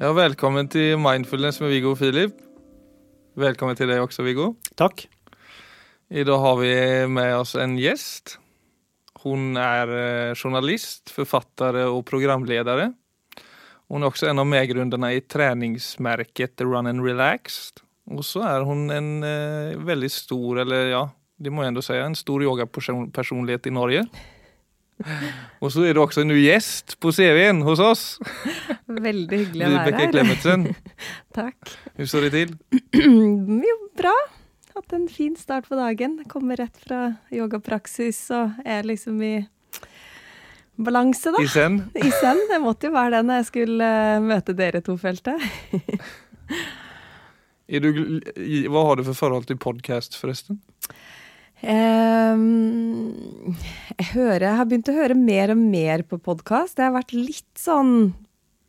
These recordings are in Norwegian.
Ja, velkommen til Mindfulness med Viggo og Filip. Velkommen til deg også, Viggo. Takk. I dag har vi med oss en gjest. Hun er eh, journalist, forfatter og programleder. Hun er også en av medgrunnerne i treningsmerket Run and Relaxed. Og så er hun en eh, veldig stor, eller ja, det må jeg enda si, en stor yogapersonlighet i Norge. Og så er du også en ny gjest på CV-en hos oss. Veldig hyggelig å være Vibeke her. Klemetsen. Takk. Hvordan står det til? Jo, bra. Hatt en fin start på dagen. Kommer rett fra yogapraksis og er liksom i balanse, da. I zen? I send. Det måtte jo være det når jeg skulle eh, møte dere to, følte. Du, hva har du for forhold til podkast, forresten? Ehm, jeg hører Jeg har begynt å høre mer og mer på podkast. Jeg har vært litt sånn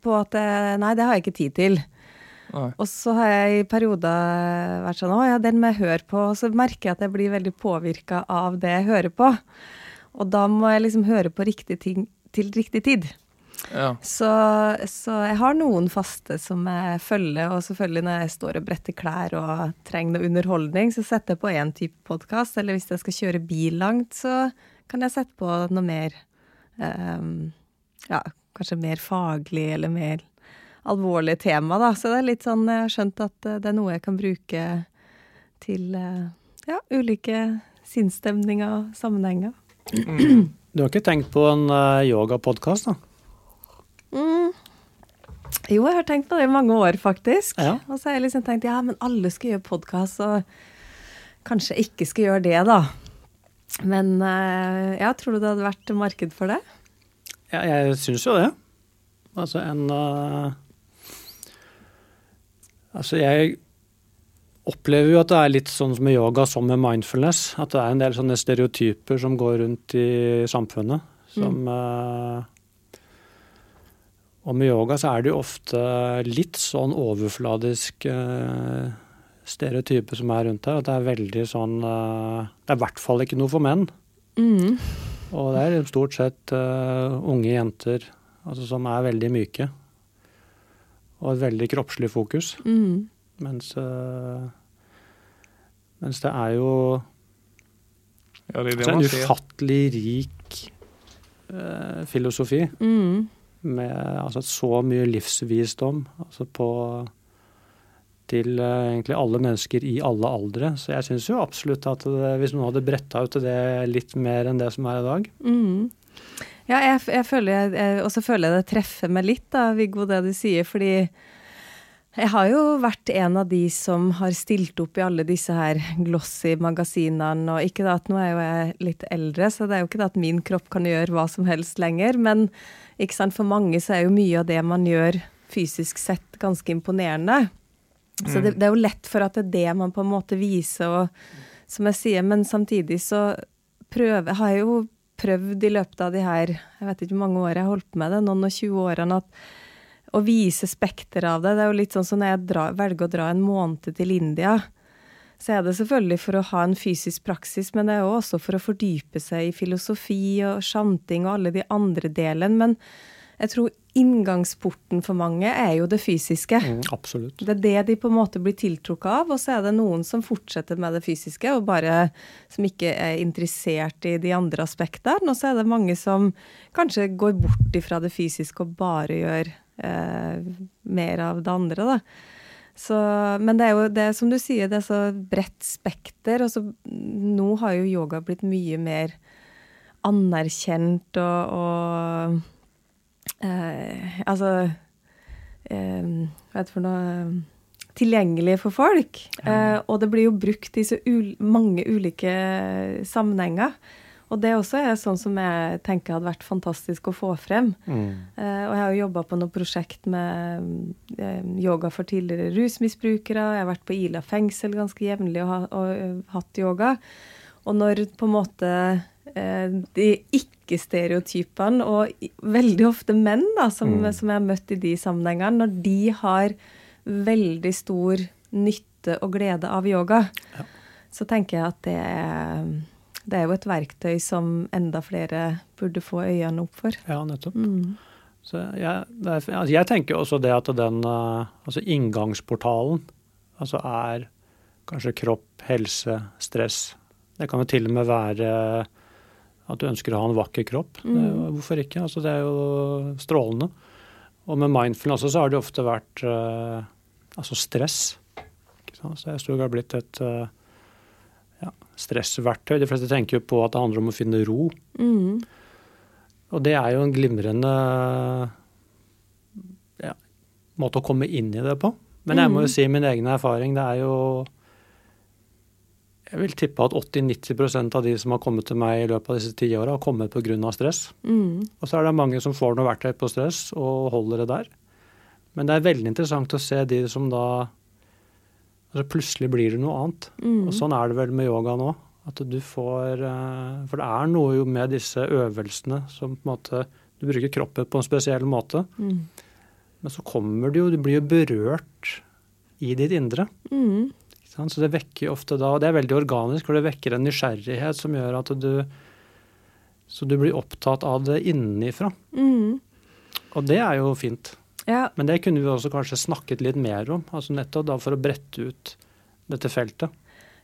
på at eh, Nei, det har jeg ikke tid til. Nei. Og så har jeg i perioder vært sånn Å ja, den må jeg høre på. Og så merker jeg at jeg blir veldig påvirka av det jeg hører på. Og da må jeg liksom høre på riktig ting til riktig tid. Ja. Så, så jeg har noen faste som jeg følger, og selvfølgelig når jeg står og bretter klær og trenger noe underholdning, så setter jeg på én type podkast. Eller hvis jeg skal kjøre bil langt, så kan jeg sette på noe mer um, Ja, kanskje mer faglig eller mer alvorlig tema, da. Så det er litt sånn Jeg har skjønt at eh, det er noe jeg kan bruke til eh, ja, ulike sinnsstemninger og sammenhenger. Du har ikke tenkt på en uh, yogapodkast, da? Mm. Jo, jeg har tenkt på det i mange år, faktisk. Ja. Og så har jeg liksom tenkt ja, men alle skal gjøre podkast, og kanskje jeg ikke skal gjøre det, da. Men eh, ja, tror du det hadde vært marked for det? Ja, jeg syns jo det. Altså en uh, Altså, jeg opplever jo at det er litt sånn med yoga som med mindfulness. At det er en del sånne stereotyper som går rundt i samfunnet. Som uh, Og med yoga så er det jo ofte litt sånn overfladisk uh, stereotype som er rundt her. At det er veldig sånn uh, Det er i hvert fall ikke noe for menn. Mm. Og det er stort sett uh, unge jenter altså, som er veldig myke. Og et veldig kroppslig fokus. Mm. Mens, eh, mens det er jo ja, det er det altså, en ufattelig rik eh, filosofi. Mm. Med altså, så mye livsvisdom altså, på, til uh, egentlig alle mennesker i alle aldre. Så jeg syns jo absolutt at det, hvis noen hadde bretta ut det litt mer enn det som er i dag Mm. Ja, jeg, jeg føler jeg, jeg, Og så føler jeg det treffer meg litt, da, Viggo, det du sier, fordi jeg har jo vært en av de som har stilt opp i alle disse her glossy magasinene, og ikke da at nå er jo jeg litt eldre, så det er jo ikke det at min kropp kan gjøre hva som helst lenger, men ikke sant, for mange så er jo mye av det man gjør fysisk sett ganske imponerende. Så det, det er jo lett for at det er det man på en måte viser, og som jeg sier, men samtidig så prøver, har jeg jo prøvd i løpet av de her, jeg vet ikke hvor mange år jeg har holdt på med det, noen og 20 årene, at å vise spekter av det. Det er jo litt sånn som når jeg dra, velger å dra en måned til India, så er det selvfølgelig for å ha en fysisk praksis, men det er jo også for å fordype seg i filosofi og sjanting og alle de andre delene. Men jeg tror inngangsporten for mange er jo det fysiske. Mm, absolutt. Det er det de på en måte blir tiltrukket av, og så er det noen som fortsetter med det fysiske, og bare som ikke er interessert i de andre aspektene. Og så er det mange som kanskje går bort ifra det fysiske og bare gjør eh, mer av det andre, da. Så, men det er jo det som du sier, det er så bredt spekter. Og så nå har jo yoga blitt mye mer anerkjent og, og eh, Altså eh, Hva heter det for noe Tilgjengelig for folk. Eh, og det blir jo brukt i så ul mange ulike sammenhenger. Og det også er sånn som jeg tenker hadde vært fantastisk å få frem. Mm. Uh, og jeg har jo jobba på noe prosjekt med uh, yoga for tidligere rusmisbrukere. Jeg har vært på Ila fengsel ganske jevnlig og, ha, og uh, hatt yoga. Og når på en måte de ikke-stereotypene, og veldig ofte menn da, som, Mm. som jeg har møtt i de sammenhengene, når de har veldig stor nytte og glede av yoga, Ja. så tenker jeg at det er, det er jo et verktøy som enda flere burde få øynene opp for. Ja, nettopp. Mm. Så jeg, er, altså jeg tenker også det at den uh, altså inngangsportalen altså er kanskje kropp, helse, stress. Det kan jo til og med være at du ønsker å ha en vakker kropp. Mm. Det, hvorfor ikke? Altså, det er jo strålende. Og med mindfulness så har det ofte vært uh, altså stress. Så jeg tror det har blitt et ja, stressverktøy. De fleste tenker jo på at det handler om å finne ro. Mm. Og det er jo en glimrende ja, måte å komme inn i det på. Men jeg må jo mm. si min egen erfaring, det er jo jeg vil tippe at 80-90% av de som har kommet til meg i løpet av disse ti åra, har kommet pga. stress. Mm. Og så er det mange som får noe verktøy på stress og holder det der. Men det er veldig interessant å se de som da altså Plutselig blir det noe annet. Mm. Og sånn er det vel med yoga nå. At du får eh, For det er noe jo med disse øvelsene som på en måte Du bruker kroppen på en spesiell måte. Mm. Men så kommer det jo Du blir jo berørt i ditt indre. Mm. Så det vekker ofte da, og det er veldig organisk, for det vekker en nysgjerrighet som gjør at du Så du blir opptatt av det innenifra. Mm. Og det er jo fint. Ja. Men det kunne vi også kanskje snakket litt mer om, altså nettopp da for å brette ut dette feltet.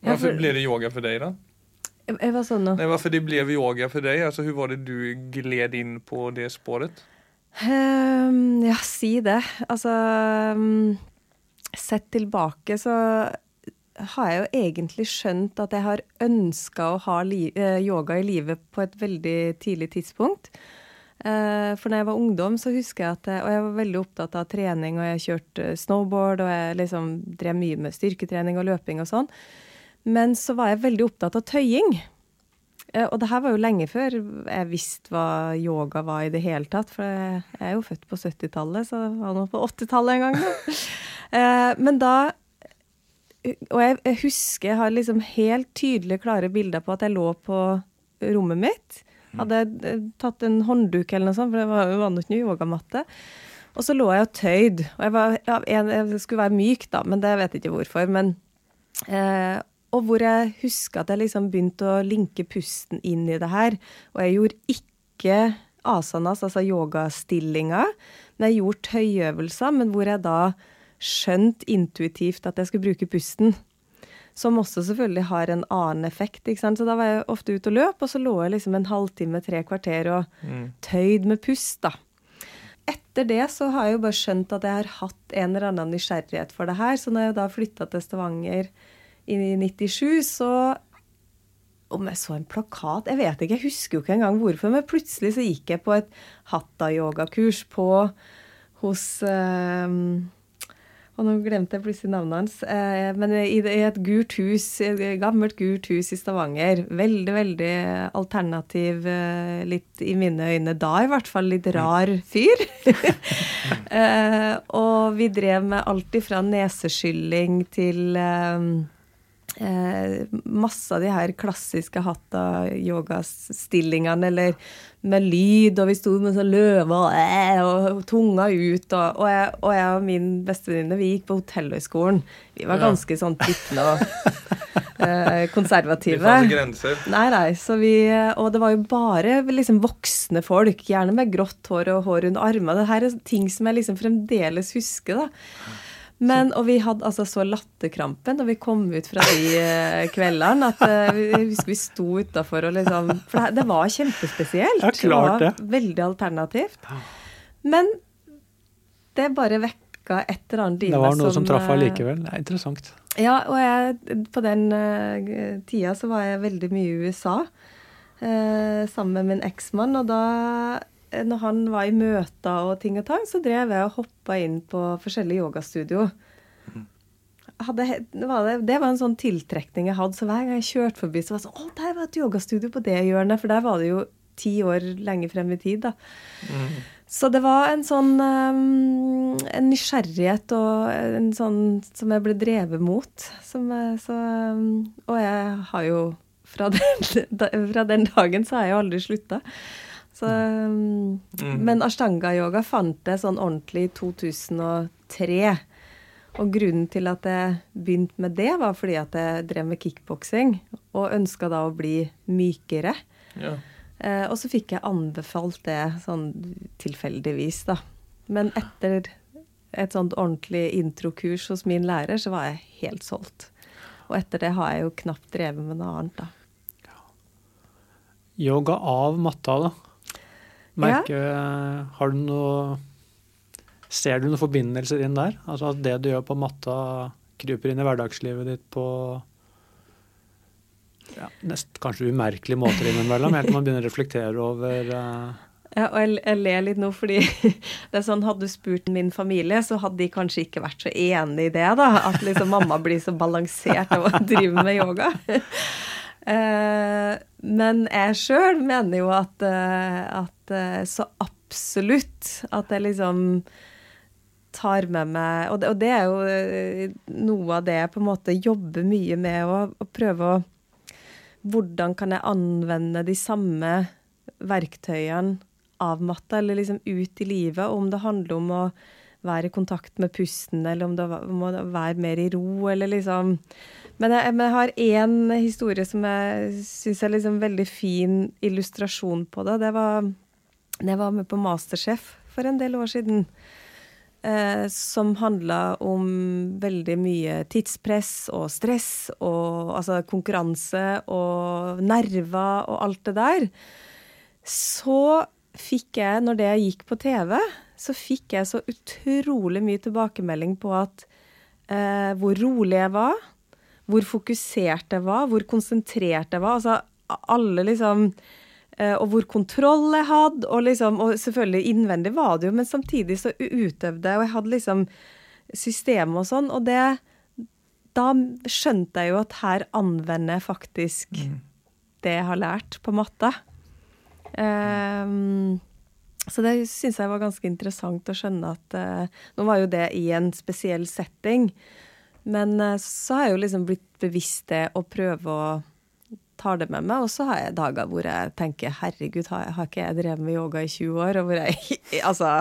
Hvorfor ble det yoga for deg, da? Hva sa du? Hvorfor det ble yoga for deg? Altså, Hvordan var det du gled inn på det sporet? Um, ja, si det. Altså um, Sett tilbake så har jeg jo egentlig skjønt at jeg har ønska å ha eh, yoga i livet på et veldig tidlig tidspunkt. Eh, for når jeg var ungdom, så husker jeg at Og jeg var veldig opptatt av trening, og jeg kjørte snowboard, og jeg liksom drev mye med styrketrening og løping og sånn. Men så var jeg veldig opptatt av tøying. Eh, og det her var jo lenge før jeg visste hva yoga var i det hele tatt. For jeg er jo født på 70-tallet, så jeg var nå på 80-tallet en gang. Da. Men da og jeg, jeg, husker jeg har liksom helt tydelige, klare bilder på at jeg lå på rommet mitt. Hadde jeg tatt en håndduk eller noe sånt, for det var jo ikke noe yogamatte. Og så lå jeg og tøyd. Og jeg, var, ja, jeg, skulle være myk, da, men det vet jeg ikke hvorfor. Men, eh, og hvor jeg husker at jeg liksom begynte å linke pusten inn i det her. Og jeg gjorde ikke asanas, altså yogastillinger, men jeg gjorde tøyøvelser, men hvor jeg da skjønt intuitivt at jeg skulle bruke pusten. Som også selvfølgelig har en annen effekt. ikke sant? Så da var jeg ofte ute og løp, og så lå jeg liksom en halvtime, tre kvarter og mm. tøyd med pust, da. Etter det så har jeg jo bare skjønt at jeg har hatt en eller annen nysgjerrighet for det her. Så når jeg da flytta til Stavanger i 97, så om jeg så en plakat Jeg vet ikke, jeg husker jo ikke engang hvorfor, men plutselig så gikk jeg på et hatta-yogakurs hos eh, og nå glemte jeg plutselig navnet hans. Eh, men i, et gult hus, et gammelt gult hus i Stavanger. Veldig, veldig alternativ, eh, litt i mine øyne da i hvert fall, litt rar fyr. eh, og vi drev med alt ifra neseskylling til eh, eh, masse av de her klassiske hatta-yogastillingene, eller med lyd, og vi sto med sånn løve og, eh, og tunga ut. Og, og, jeg, og, jeg, og min bestevenninne, vi gikk på Hotellhøgskolen. Vi var ganske sånn tippende og eh, konservative. Vi fant grenser. Nei, nei. Vi, og det var jo bare liksom voksne folk, gjerne med grått hår og hår under armene. Det her er ting som jeg liksom fremdeles husker. da. Men, og vi hadde altså så latterkrampen da vi kom ut fra de uh, kveldene at uh, vi, husker vi sto utafor og liksom For det, det var kjempespesielt. Ja, klart det. var veldig alternativt. Men det bare vekka et eller annet i meg som Det var noe som, som traff allikevel. Det er interessant. Ja, og jeg, på den uh, tida så var jeg veldig mye i USA sammen med min eksmann, og da Eh, når han var i møter og ting og tang, så drev jeg og hoppa inn på forskjellige yogastudio. Hadde, var det, det, var en sånn tiltrekning jeg hadde. Så hver gang jeg kjørte forbi, så var det sånn Å, der var et yogastudio på det hjørnet. For der var det jo ti år lenge frem i tid, da. Mm. Så det var en sånn um, En nysgjerrighet og en sånn som jeg ble drevet mot. Som, så, um, og jeg har jo fra den, fra den dagen så har jeg jo aldri slutta. Så, mm. Men ashtanga-yoga fant jeg sånn ordentlig i 2003. Og grunnen til at jeg begynte med det, var fordi at jeg drev med kickboksing og ønska da å bli mykere. Ja. Eh, og så fikk jeg anbefalt det sånn tilfeldigvis, da. Men etter et sånt ordentlig introkurs hos min lærer, så var jeg helt solgt. Og etter det har jeg jo knapt drevet med noe annet, da. Yoga av matta, da. Merker, ja. Har du noe Ser du noen forbindelser inn der? Altså at det du gjør på matta, kryper inn i hverdagslivet ditt på ja, nest, kanskje umerkelige måter innimellom, helt til man begynner å reflektere over uh... Ja, og jeg, jeg, ler litt nå, fordi det er sånn, hadde du spurt min familie, så hadde de kanskje ikke vært så enig i det, da. At liksom mamma blir så balansert av å drive med yoga. Uh, men jeg sjøl mener jo at, uh, at uh, så absolutt at jeg liksom tar med meg og det, og det, er jo noe av det jeg på en måte jobber mye med, å, å prøve å hvordan kan jeg anvende de samme verktøyene av matta, eller liksom ut i livet? Om det handler om å være i kontakt med pusten, eller om det må være mer i ro, eller liksom Men jeg, men jeg har én historie som jeg syns er liksom veldig fin illustrasjon på det. Det var jeg var med på Masterchef for en del år siden eh, som handla om veldig mye tidspress og stress og altså konkurranse og nerver og alt det der, så fikk jeg, når det gikk på TV, så fikk jeg så utrolig mye tilbakemelding på at eh, hvor rolig jeg var, hvor fokusert jeg var, hvor konsentrert jeg var. Altså alle liksom Eh, og hvor kontroll jeg hadde. Og, liksom, og selvfølgelig innvendig var det jo, men samtidig så utøvde jeg, og jeg hadde liksom system og sånn. Og det Da skjønte jeg jo at her anvender jeg faktisk mm. det jeg har lært på matte. Um, så det syns jeg var ganske interessant å skjønne at uh, Nå var jo det i en spesiell setting, men uh, så har jeg jo liksom blitt bevisst det å prøve å ta det med meg. Og så har jeg dager hvor jeg tenker herregud, har, har ikke jeg drevet med yoga i 20 år? Og hvor jeg altså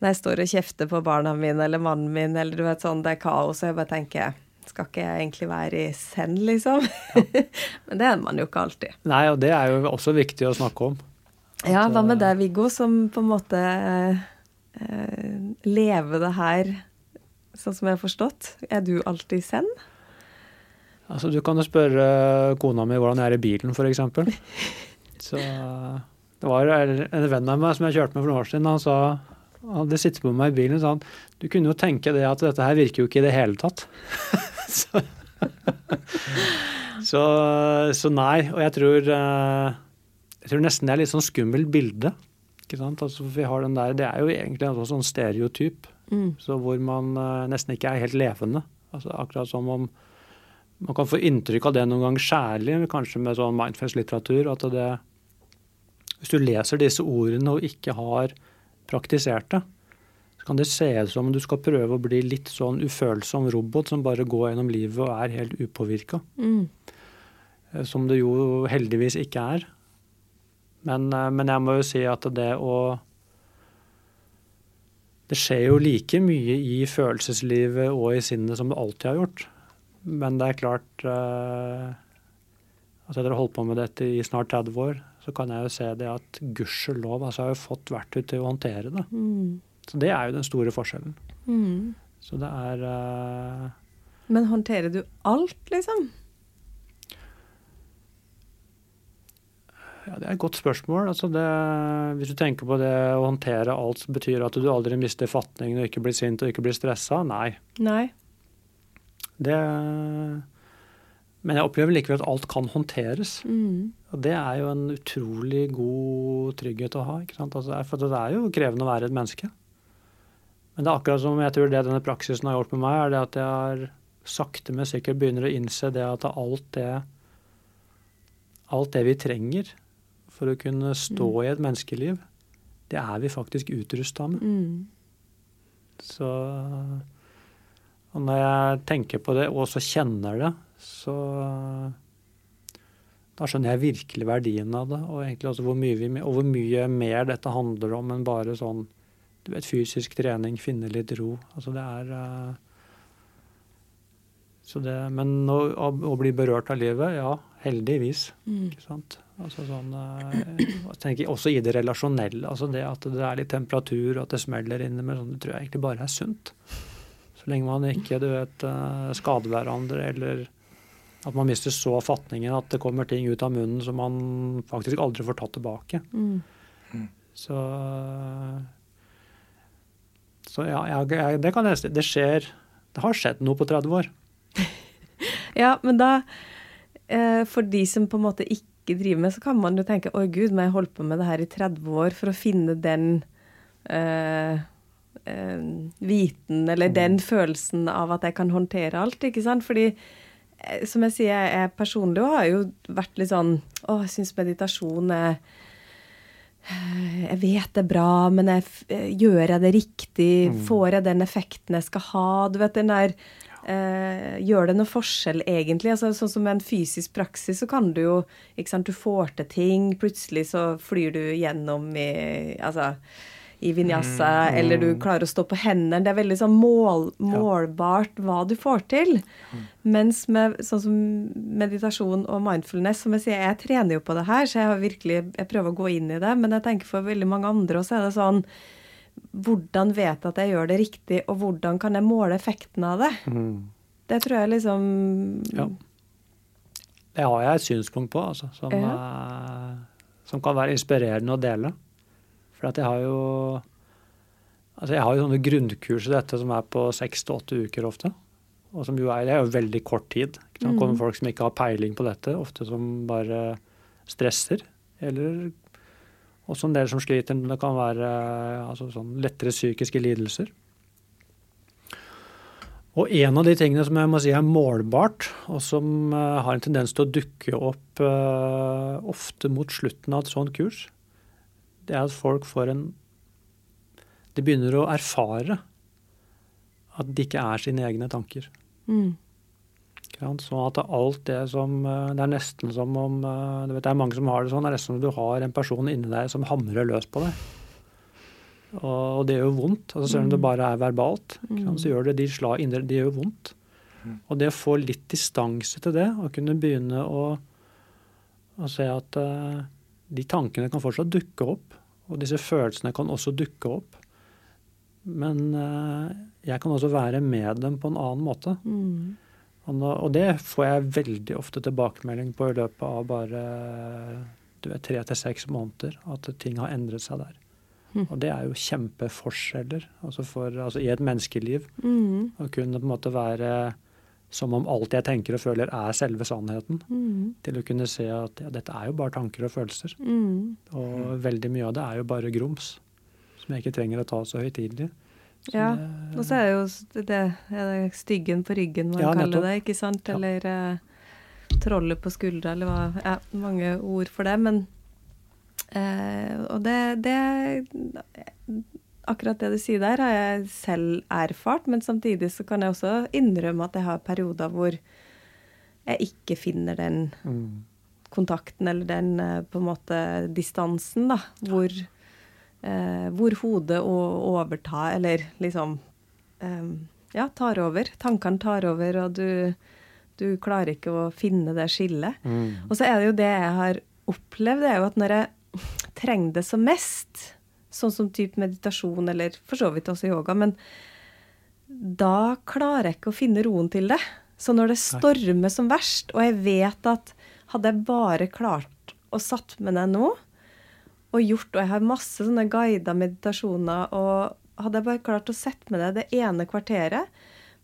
Når jeg står og kjefter på barna mine eller mannen min, eller du vet sånn, det er kaos, og jeg bare tenker skal ikke jeg egentlig være i send, liksom? Ja. Men det er man jo ikke alltid. Nei, og det er jo også viktig å snakke om. At, ja, hva med eh, deg, Viggo, som på en måte eh, eh, lever det her sånn som jeg har forstått? Er du alltid i send? Altså, du kan jo spørre kona mi hvordan jeg er i bilen, f.eks. Så det var en venn av meg som jeg kjørte med for noen år siden. Han sa han hadde sittet på meg i bilen og sa han, du kunne jo tenke det at dette her virker jo ikke i det hele tatt. så, så, så, nei. Og jeg tror, eh, jeg tror nesten det er litt sånn skummelt bilde. ikke sant? Altså, vi har den der, Det er jo egentlig en sånn stereotyp mm. så hvor man eh, nesten ikke er helt levende. Altså Akkurat som om man kan få inntrykk av det noen ganger særlig, kanskje med sånn mindfest-litteratur. at det, Hvis du leser disse ordene og ikke har praktisert det, så kan det se ut som om du skal prøve å bli litt sånn ufølsom robot som bare går gjennom livet og er helt upåvirka. Mm. Eh, som det jo heldigvis ikke er. Men, eh, men, jeg må jo si at det å Det skjer jo like mye i følelseslivet og i sinnet som det alltid har gjort. Men det er klart at dere har holdt på med dette i snart 30 år, så kan jeg jo se det at gudskjelov altså, jeg har jo fått verktøy til å håndtere det. Mm. Så det er jo den store forskjellen. Mm. Så det er uh, Men håndterer du alt, liksom? Ja, Det er et godt spørsmål. Altså det, hvis du tenker på det å håndtere alt, så betyr at du aldri mister fatningen og ikke blir sint og ikke blir stressa? Nei. Nei. Det, men jeg opplever likevel at alt kan håndteres. Mm. Og det er jo en utrolig god trygghet å ha. Altså, for det er jo krevende å være et menneske. Men det er akkurat som jeg tror det denne praksisen har gjort med meg, er det at jeg har sakte, men sikkert begynner å innse det at alt det, alt det vi trenger for å kunne stå mm. i et menneskeliv, det er vi faktisk utrusta med. Mm. Så og når jeg tenker på det, og så kjenner det, så da skjønner jeg virkelig verdien av det, og egentlig også hvor mye, vi, og hvor mye mer dette handler om enn bare sånn du vet, fysisk trening, finne litt ro. Altså det er uh, så det, Men å, å, bli berørt av livet, ja, heldigvis. Mm. Ikke sant? Altså sånn, eh, jeg tenker Også i det relasjonelle. altså Det at det er litt temperatur og at det smeller inni med sånn, det tror jeg egentlig bare er sunt. Så lenge man ikke du vet, eh, skader hverandre eller at man mister så fatningen at det kommer ting ut av munnen som man faktisk aldri får tatt tilbake. Mm. Så Så ja, jeg, jeg, det kan jeg Det skjer Det har skjedd noe på 30 år. Ja, men da eh, For de som på en måte ikke driver med, så kan man jo tenke oi gud, må jeg holdt på med det her i 30 år for å finne den eh, eh, viten eller den følelsen av at jeg kan håndtere alt, ikke sant? Fordi som jeg sier, jeg er personlig har jo vært litt sånn Å, jeg syns meditasjon er jeg vet det er bra, men jeg, gjør jeg det riktig? Får jeg den effekten jeg skal ha? Du vet, den der eh, Gjør det noe forskjell, egentlig? Altså, sånn som med en fysisk praksis, så kan du jo ikke sant, Du får til ting, plutselig så flyr du gjennom i Altså i vinyasa, Mm. eller du klarer å stå på hendene. Det er veldig sånn mål, målbart hva du får til. Mens med sånn som meditasjon og mindfulness, som jeg sier, jeg trener jo på det her, så jeg har virkelig, jeg prøver å gå inn i det. Men jeg tenker for veldig mange andre også er det sånn Hvordan vet jeg at jeg gjør det riktig, og hvordan kan jeg måle effekten av det? Det tror jeg liksom Ja. Det har jeg et synspunkt på, altså, som, Ja. eh, som kan være inspirerende å dele. For at jeg har jo altså jeg har jo sånne grunnkurs i dette som er på seks til åtte uker ofte. Og som jo er, det er jo veldig kort tid. Det kan Det kommer folk som ikke har peiling på dette, ofte som bare stresser. Eller også en del som sliter. Men Det kan være altså sånn lettere psykiske lidelser. Og en av de tingene som jeg må si er målbart, og som eh, har en tendens til å dukke opp uh, ofte mot slutten av et sånt kurs, det er at folk får en De begynner å erfare at de ikke er sine egne tanker. mm? Sånn at alt det som eh, Det er nesten som om eh, du vet, Det er mange som har det sånn. Det er nesten som du har en person inni deg som hamrer løs på deg. Og, det gjør jo vondt. altså Selv om det bare er verbalt, så gjør det de slag inni det gjør vondt. Og det å få litt distanse til det, og kunne begynne å, å se at uh, de tankene kan fortsatt dukke opp, og disse følelsene kan også dukke opp. Men eh, jeg kan også være med dem på en annen måte. mm, Og, det får jeg veldig ofte tilbakemelding på i løpet av bare du vet, tre til seks måneder, at ting har endret seg der. Mm. Og det er jo kjempeforskjeller altså for, altså i et menneskeliv. mm, Å kunne på en måte være som om alt jeg tenker og føler er selve sannheten. mm, Til å kunne se at ja, dette er jo bare tanker og følelser. mm. Og veldig mye av det er jo bare grums. Som jeg ikke trenger å ta så høytidelig. Ja, Og så er det jo det, det styggen på ryggen man Ja, kaller det, ikke sant? Ja. Eller eh, trollet på skuldra, eller hva. Ja, mange ord for det. Men eh, Og det, det Akkurat det du sier der, har jeg selv erfart, men samtidig så kan jeg også innrømme at jeg har perioder hvor jeg ikke finner den Mm. kontakten eller den eh, på en måte distansen, da. Hvor, eh, hvor hodet overtar, eller liksom eh, Ja, tar over. Tankene tar over, og du, du klarer ikke å finne det skillet. Mm. Og så er det jo det jeg har opplevd, det er jo at når jeg trenger det som mest, sånn som type meditasjon, eller for så vidt også yoga, men da klarer jeg ikke å finne roen til det. Så når det stormer som verst, og jeg vet at hadde jeg bare klart å satt med deg nå, og gjort, og jeg har masse sånne guida meditasjoner, og hadde jeg bare klart å sette med det det ene kvarteret,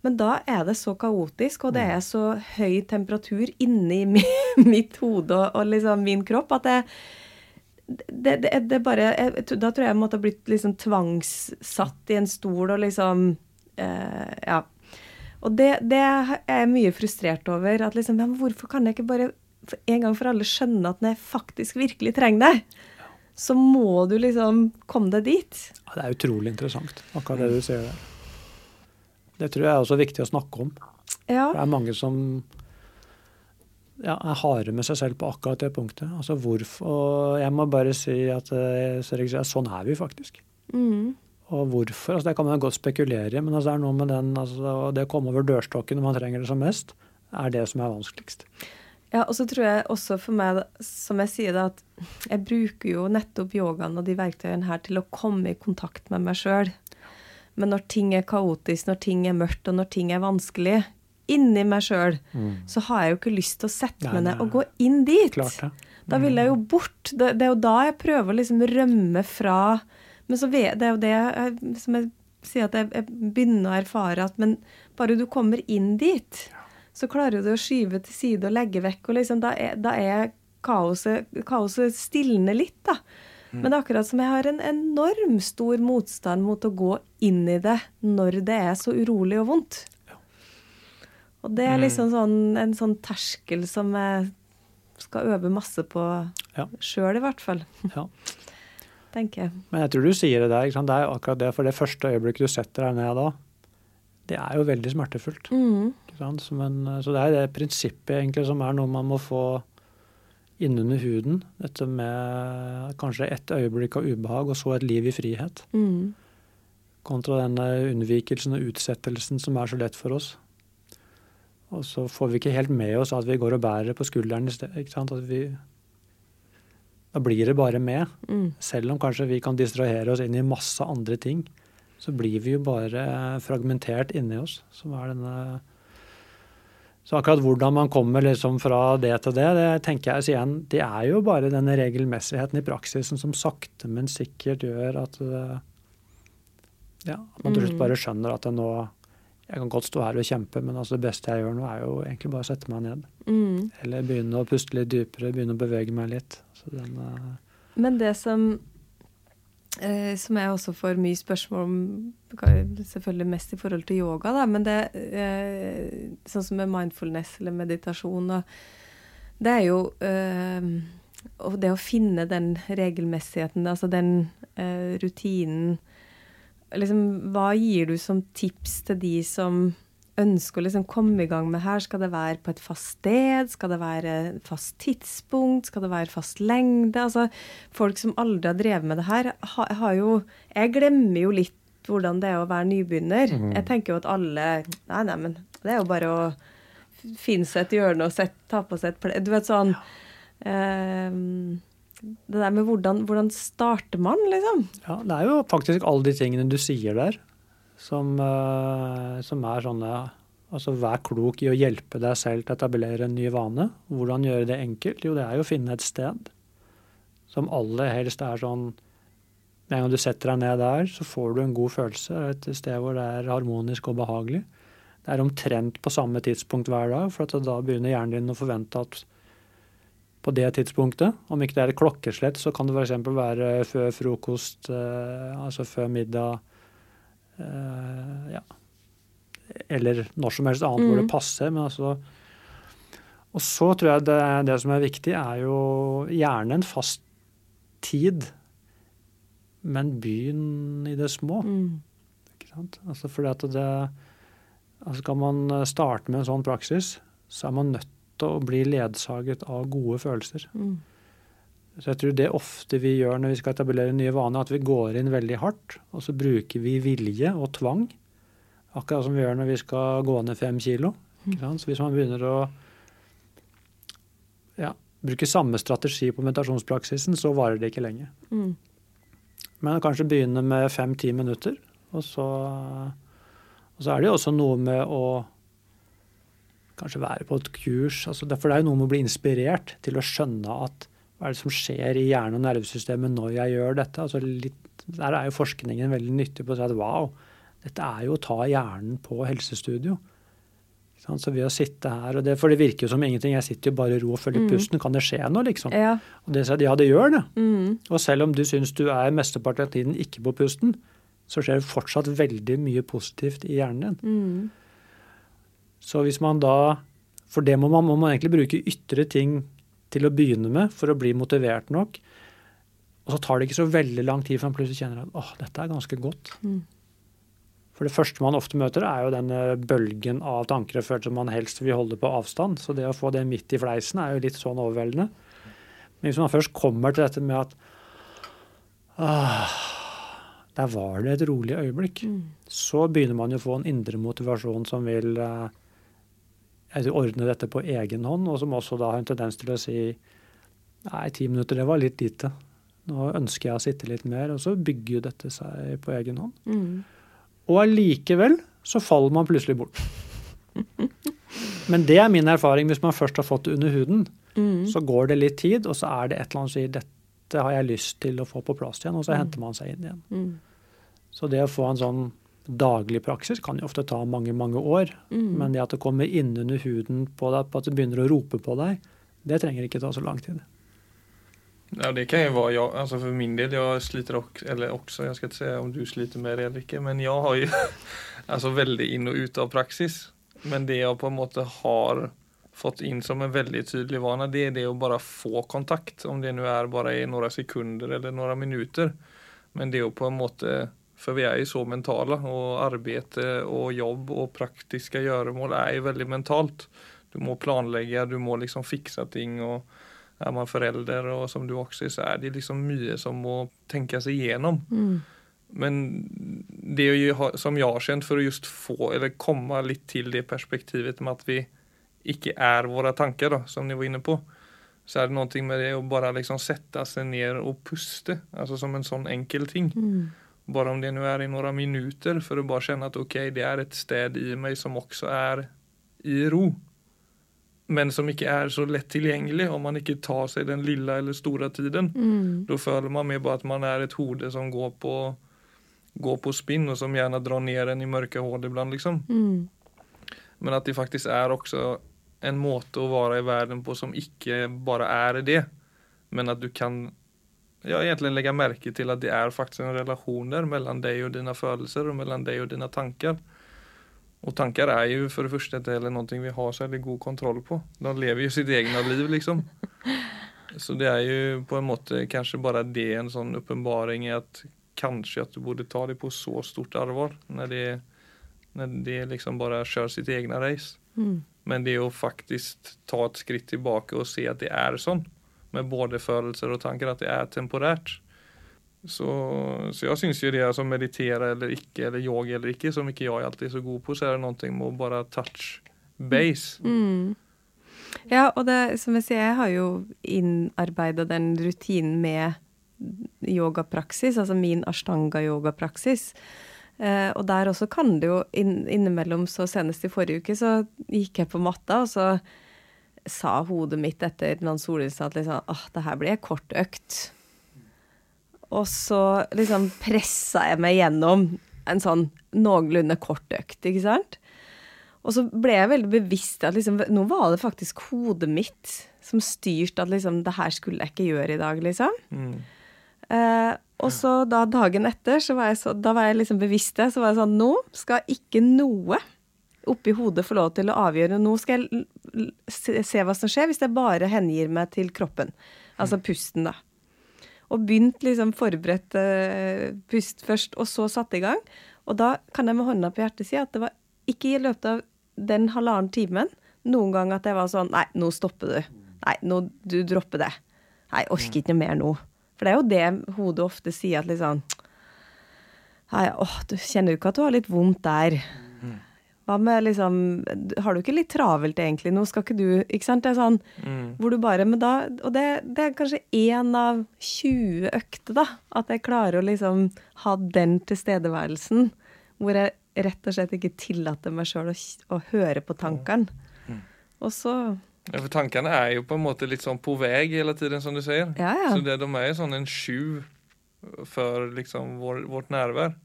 men da er det så kaotisk, og det er så høy temperatur inni mitt hode og, liksom min kropp, at det, det, det, det bare jeg, Da tror jeg jeg måtte ha blitt liksom tvangssatt i en stol og liksom eh, Ja. Og det, det er jeg mye frustrert over. At liksom, ja, hvorfor kan jeg ikke bare en gang for alle skjønne at når jeg faktisk virkelig trenger det, så må du liksom komme deg dit. Ja, Det er utrolig interessant, akkurat det du sier der. Det tror jeg er også viktig å snakke om. Ja. Det er mange som ja, er harde med seg selv på akkurat det punktet. Altså hvorfor Og jeg må bare si at eh, sånn er vi faktisk. Mm. Og hvorfor? altså Det kan man godt spekulere i, men altså, det er noe med den, altså, det å komme over dørstokken når man trenger det som mest, er det som er vanskeligst. Ja, og så tror jeg også for meg, som jeg sier, da, at jeg bruker jo nettopp yogaen og de verktøyene her til å komme i kontakt med meg sjøl. Men når ting er kaotisk, når ting er mørkt, og når ting er vanskelig, inni meg sjøl, mm. så har jeg jo ikke lyst til å sette meg ned og gå inn dit. Klart det. Da vil jeg jo mm. bort. Det, det, er jo da jeg prøver å liksom rømme fra Men så vet, det er jo det jeg, som jeg sier at jeg, jeg begynner å erfare at Men bare du kommer inn dit, så klarer du å skyve til side og legge vekk. Og liksom, da er, da er kaoset, kaoset stilner litt, da. Mm. Men det er akkurat som jeg har en enorm stor motstand mot å gå inn i det når det er så urolig og vondt. Og det er mm. liksom sånn, en sånn terskel som jeg skal øve masse på ja. sjøl, i hvert fall. Ja. Tenker jeg. Men jeg tror du sier det der. Det er akkurat det, for det første øyeblikket du setter deg ned da, det er jo veldig smertefullt. Mm. En, så det er det prinsippet egentlig som er noe man må få innunder huden. Dette med kanskje et øyeblikk av ubehag, og så et liv i frihet. Mm. Kontra denne unnvikelsen og utsettelsen som er så lett for oss. Og så får vi ikke helt med oss at vi går og bærer på skulderen i stedet. da blir det bare med. Mm. Selv om kanskje vi kan distrahere oss inn i masse andre ting, så blir vi jo bare fragmentert inni oss, som er denne så akkurat hvordan man kommer liksom fra det til det, det tenker jeg igjen, det er jo bare denne regelmessigheten i praksisen som sakte, men sikkert gjør at, ja, at man til slutt mm. bare skjønner at det nå jeg kan godt stå her og kjempe, men altså det beste jeg gjør nå, er jo egentlig bare å sette meg ned. Mm. Eller begynne å puste litt dypere, begynne å bevege meg litt. Den, uh... Men det som, eh, som jeg også får mye spørsmål om, selvfølgelig mest i forhold til yoga, da, men det eh, sånn som med mindfulness eller meditasjon, og, det er jo det å finne den regelmessigheten, altså den eh, rutinen liksom, Hva gir du som tips til de som ønsker å liksom komme i gang med her? Skal det være på et fast sted? Skal det være fast tidspunkt? Skal det være fast lengde? Altså, folk som aldri har drevet med det her, har, har jo Jeg glemmer jo litt hvordan det er å være nybegynner. Mm. Jeg tenker jo at alle Nei, nei, men det er jo bare å finne seg et hjørne og sette, ta på seg et pledd Du vet sånn ja. um, det der med hvordan, hvordan, starter man, liksom? Ja, Det er jo faktisk alle de tingene du sier der, som, uh, som er sånne Altså vær klok i å hjelpe deg selv til å etablere en ny vane. Hvordan gjøre det enkelt? Jo, det er jo å finne et sted som aller helst er sånn Med en gang du setter deg ned der, så får du en god følelse. Et sted hvor det er harmonisk og behagelig. Det er omtrent på samme tidspunkt hver dag, for da begynner hjernen din å forvente at på det tidspunktet. Om ikke det er et klokkeslett, så kan det f.eks. være før frokost, eh, altså før middag. Eh, ja. Eller når som helst annet mm. hvor det mm. passer. Men altså Og så tror jeg det, det som er viktig, er jo gjerne en fast tid, men begynn i det små. Mm. Ikke sant? Altså fordi at det altså Skal man starte med en sånn praksis, så er man nødt å bli ledsaget av gode følelser. Mm. Så jeg tror det ofte vi gjør når vi skal etablere nye vaner, at vi går inn veldig hardt, og så bruker vi vilje og tvang. Akkurat som vi gjør når vi skal gå ned fem kilo. Mm. Så hvis man begynner å ja, bruke samme strategi på meditasjonspraksisen, så varer det ikke lenge. Mm. Men kanskje begynne med fem-ti minutter, og så, og så er det jo også noe med å kanskje være på et kurs. Altså, for det er jo noe med å bli inspirert til å skjønne at hva er det som skjer i hjerne- og nervesystemet når jeg gjør dette. Altså, litt, der er jo forskningen veldig nyttig på å si at wow, dette er jo å ta hjernen på helsestudio. Så ved å sitte her, og det, For det virker jo som ingenting. Jeg sitter jo bare i ro og følger mm. pusten. Kan det skje noe, liksom? Ja. Og det sier ja, det gjør det. Mm. Og selv om du syns du er mesteparten av tiden ikke på pusten, så skjer det fortsatt veldig mye positivt i hjernen din. Mm. Så hvis man da For det må man, må man egentlig bruke ytre ting til å begynne med for å bli motivert nok. Og så tar det ikke så veldig lang tid før man plutselig kjenner at åh, dette er ganske godt. Mm. For det første man ofte møter, er jo denne bølgen av tanker og følelser man helst vil holde på avstand. Så det å få det midt i fleisen er jo litt sånn overveldende. Men hvis man først kommer til dette med at ah, der var det et rolig øyeblikk, mm. så begynner man jo å få en indre motivasjon som vil jeg ordne dette på egen hånd, og som også da har en tendens til å si nei, ti minutter, det var litt lite. Nå ønsker jeg å sitte litt mer, og så bygger jo dette seg på egen hånd. Mm. Og allikevel så faller man plutselig bort. Men det er min erfaring. Hvis man først har fått det under huden, mm. så går det litt tid, og så er det et eller annet som sier dette har jeg lyst til å få på plass igjen, og så mm. henter man seg inn igjen. Mm. Så det å få en sånn daglig praksis kan jo ofte ta mange, mange år. Mm. Men det at det kommer innunder huden på deg, på at det begynner å rope på deg, det trenger ikke ta så lang tid. Ja, det kan jo være jag, alltså för min del, jeg sliter också, eller också, jag ska inte säga om du sliter med det eller ikke, men jeg har jo alltså väldigt in og ut av praxis. Men det jeg på en måte har fått inn som en veldig tydelig vana, det er det å bare få kontakt. Om det nå er bare i noen sekunder eller noen minutter. Men det å på en måte For vi er jo så mentale, og arbeid og jobb og praktiske gjøremål er jo veldig mentalt. Du må planlegge, du må liksom fikse ting. og Er man forelder, og som du også er, så er det liksom mye som må tenkes igjennom. Mm. Men det er jo som jeg har kjent for å just få, eller komme litt til det perspektivet med at vi ikke er våre tanker, da, som ni var inne på. Så er det noe med det å bare liksom sette seg ned og puste, altså som en sånn enkel ting. Mm. Bare om det nå er i noen minutter, for å bare kjenne at ok, det er et sted i meg som også er i ro. Men som ikke er så lett tilgjengelig om man ikke tar seg den lille eller store tiden. Mm. Da føler man mer bare at man er et hode som går på går på spinn, og som gjerne drar ned en i mørke hull iblant, liksom. Mm. Men at det faktisk er også en måte å være i verden på som ikke bare er det, men at du kan ja, egentlig legge merke til at det er faktisk en relasjon der mellom deg og dine følelser, og mellom deg og dine tanker. Og tanker er jo for det første ikke heller noe vi har så god kontroll på. De lever jo sitt eget liv, liksom. Så det er jo på en måte kanskje bare det en sånn åpenbaring i at kanskje at du borde ta det på så stort alvor når det, när det liksom bare kjører sitt eget race. Mm. Men det å faktisk ta et skritt tilbake og se at det er sånn, med både følelser og tanker, at det er temporært. Så, så jeg syns jo det å meditere eller ikke, eller yoga eller ikke, som ikke jeg alltid er så god på, så er det noe med å bare touch base. Mm. Ja, og det, som jeg sier, jeg har jo innarbeida den rutinen med yogapraksis, altså min ashtanga-yogapraksis. Eh, og der også kan det jo inn, innimellom, så senest i forrige uke, så gikk jeg på matta, og så sa hodet mitt etter noen solilse at liksom åh, det her blir ei kort økt. Og så liksom pressa jeg meg gjennom en sånn noenlunde kort økt, ikke sant? Og så ble jeg veldig bevisst at liksom, nå var det faktisk hodet mitt som styrte at liksom, det her skulle jeg ikke gjøre i dag, liksom. Mm. Eh, og så da dagen etter, så var jeg, så, da var jeg liksom bevisst det. Så var jeg sånn Nå skal ikke noe oppi hodet få lov til å avgjøre. Nå skal jeg se, hva som skjer hvis jeg bare hengir meg til kroppen. Altså pusten, da. Og begynt liksom forberedt uh, pust først, og så satt i gang. Og da kan jeg med hånda på hjertet si at det var ikke i løpet av den halvannen timen noen gang at jeg var sånn Nei, nå stopper du. Nei, nå du dropper det. Nei, jeg orker ikke noe mer nå. For det er jo det hodet ofte sier, at liksom Nei, åh, du kjenner jo ikke at du har litt vondt der. Hva med liksom Har du ikke litt travelt, egentlig? Nå skal ikke du Ikke sant? Det er sånn mm. hvor du bare Men da Og det, det er kanskje én av 20 økter, da. At jeg klarer å liksom ha den tilstedeværelsen. Hvor jeg rett og slett ikke tillater meg sjøl å, å, høre på tankene. Mm. Og så ja, for tankene er jo på en måte litt sånn på vei hele tiden, som du sier. Ja, ja. Så det, de er jo sånn en sju for liksom vår, vårt nærvær.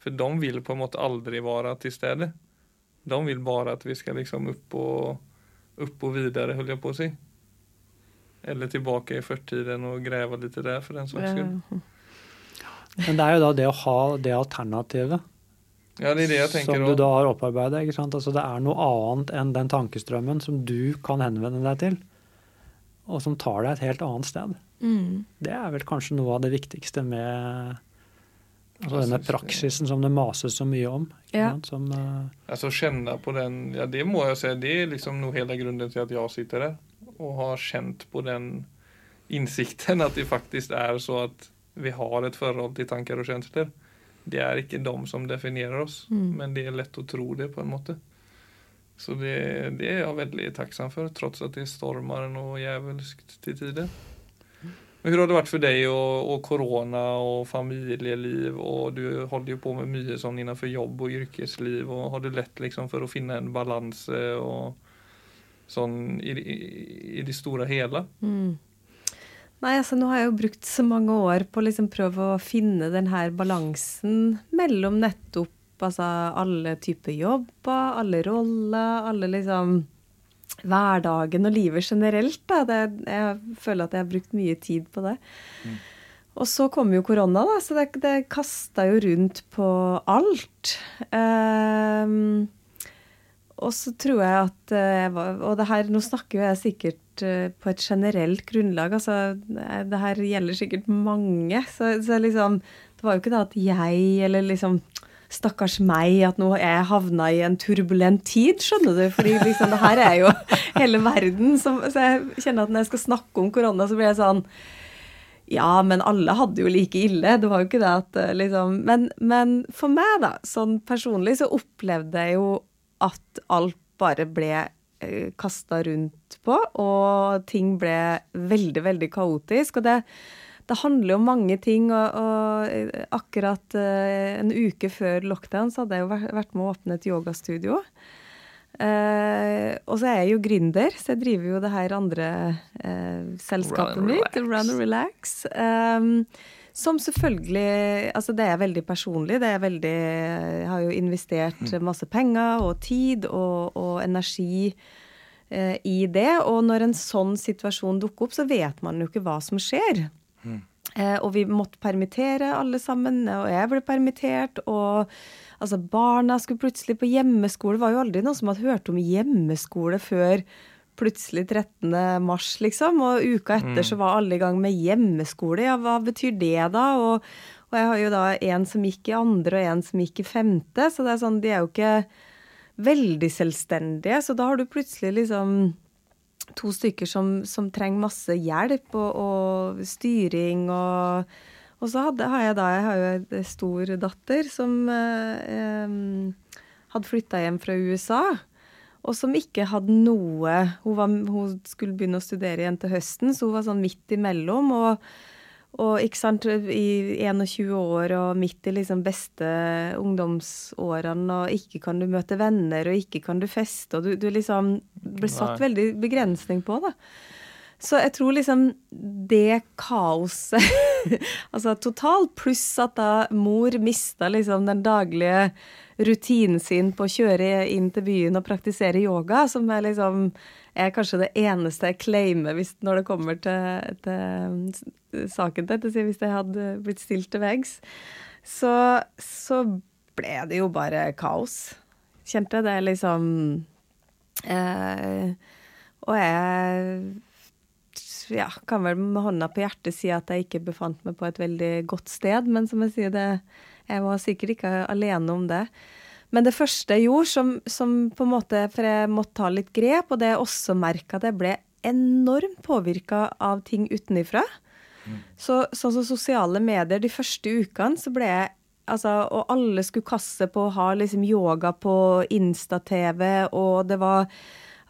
For de vil på en måte aldri være til stede. De vil bare at vi skal liksom opp og, upp och videre, höll jeg på å si. Eller tilbake i førtiden og grave litt der, for den saks skyld. Men det er jo da det å ha det alternativet ja, det det som du da har sant? Altså Det er noe annet enn den tankestrømmen som du kan henvende deg til, og som tar deg et helt annet sted. Mm. Det er vel kanskje noe av det viktigste med altså denne praksisen som det mases så mye om. Ja. Som, uh, altså kjenne på den Ja, det må jeg si. Det er liksom noe hele grunnen til at jeg sitter der og har kjent på den innsikten at det faktisk er så at vi har et forhold til tanker og kjensler det er ikke de som definerer oss, mm. men det er lett å tro det, på en måte. Så det, det, er jeg veldig tacksam for, trots at det stormer noe jævelsk til tider. Men Hvordan har det vært for deg og, og korona og familieliv? og Du holder jo på med mye sånn innenfor jobb og yrkesliv. og Har du lett liksom for å finne en balanse og sånn i, i, i det store hele? Mm. Nei, altså nå har jeg jo brukt så mange år på å liksom prøve å finne den her balansen mellom nettopp altså alle typer jobber, alle roller, alle liksom Hverdagen og livet generelt. Da. Det, jeg føler at jeg har brukt mye tid på det. Mm. Og så kom jo korona, da, så det, det kasta jo rundt på alt. Um, og så tror jeg at jeg var, Og det her, nå snakker jo jeg sikkert uh, på et generelt grunnlag. altså Det her gjelder sikkert mange. Så, så liksom Det var jo ikke det at jeg eller liksom stakkars meg, at nå er jeg havna i en turbulent tid, skjønner du. Fordi liksom, det her er jo hele verden. Så, så jeg kjenner at når jeg skal snakke om korona, så blir jeg sånn ja, men alle hadde jo like ille. Det var jo ikke det at eh, liksom Men, men for meg, da, sånn personlig, så opplevde jeg jo at alt bare ble eh, kasta rundt på, og ting ble veldig, veldig kaotisk. Og det, det handler jo om mange ting. Og, og akkurat uh, en uke før lockdown så hadde jeg jo vært med å åpne et yogastudio. Uh, og så er jeg jo gründer, så jeg driver jo det her andre uh, selskapet mitt, Run and Relax. Um, som selvfølgelig Altså, det er veldig personlig. Det er veldig Jeg har jo investert mm. masse penger og tid og, og energi i det. Og når en sånn situasjon dukker opp, så vet man jo ikke hva som skjer. Eh, og vi måtte permittere alle sammen, og jeg ble permittert. Og altså, barna skulle plutselig på hjemmeskole. Det var jo aldri noen som hadde hørt om hjemmeskole før plutselig 13. mars, liksom. Og uka etter mm. så var alle i gang med hjemmeskole. Ja, hva betyr det da? Og, og jeg har jo da en som gikk i andre, og en som gikk i femte. Så det er sånn, de er jo ikke veldig selvstendige. Så da har du plutselig liksom to stykker som, som trenger masse hjelp og, og styring og og så hadde, har jeg da jeg har jo en stor datter som eh, hadde flytta hjem fra USA. Og som ikke hadde noe hun, var, hun, skulle begynne å studere igjen til høsten, så hun var sånn midt imellom. Og og ikke sant, i 21 år og midt i liksom beste ungdomsårene, og ikke kan du møte venner, og ikke kan du feste, og du, du liksom blir satt Nei. veldig begrensning på, da. Så jeg tror liksom det kaoset Altså totalt, pluss at da mor mista liksom den daglige rutinen sin på å kjøre inn til byen og praktisere yoga, som er liksom er kanskje det eneste jeg claimer hvis, når det kommer til, til saken til Hvis jeg hadde blitt stilt til veggs, så, så ble det jo bare kaos. Kjente det liksom eh, Og jeg ja, kan vel med hånda på hjertet si at jeg ikke befant meg på et veldig godt sted, men som jeg sier, det, jeg var sikkert ikke alene om det. Men det første jeg gjorde, som, som, på en måte For jeg måtte ta litt grep, og det jeg også merka at jeg ble enormt påvirka av ting utenifra. Mm. Så sånn som sosiale medier, de første ukene så ble jeg Altså, og alle skulle kaste på å ha liksom yoga på Insta-TV, og det var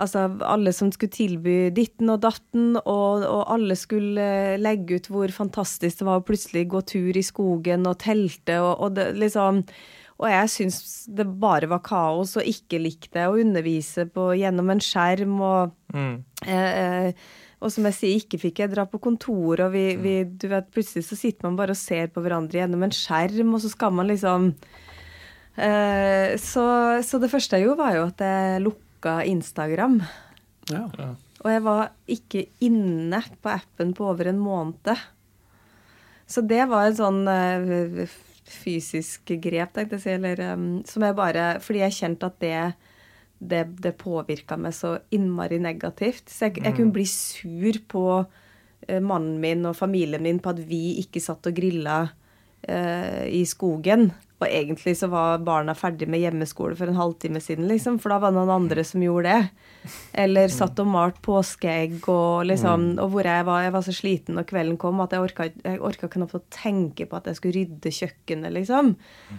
Altså alle som skulle tilby ditten og datten, og, og, alle skulle legge ut hvor fantastisk det var å plutselig gå tur i skogen og telte, og, og det liksom og jeg syns det bare var kaos og ikke likte å undervise på, gjennom en skjerm. Og, mm. eh, eh og som jeg sier, ikke fikk jeg dra på kontor, og vi, mm. vi, du vet, plutselig så sitter man bare og ser på hverandre gjennom en skjerm, og så skal man liksom eh, så, så, det første jeg gjorde, var jo at jeg lukka Instagram. Ja. Og jeg var ikke inne på appen på over en måned. Så det var en sånn eh, fysisk grep, tenkte jeg si, eller um, som jeg bare Fordi jeg kjente at det det, det påvirka meg så innmari negativt. Så jeg, jeg kunne mm. bli sur på uh, mannen min og familien min på at vi ikke satt og grilla uh, i skogen. Og egentlig så var barna ferdig med hjemmeskole for en halvtime siden, liksom, for da var det noen andre som gjorde det. Eller Mm. satt og malte påskeegg og liksom Og hvor jeg var, jeg var så sliten når kvelden kom at jeg orka, jeg orka knapt å tenke på at jeg skulle rydde kjøkkenet, liksom.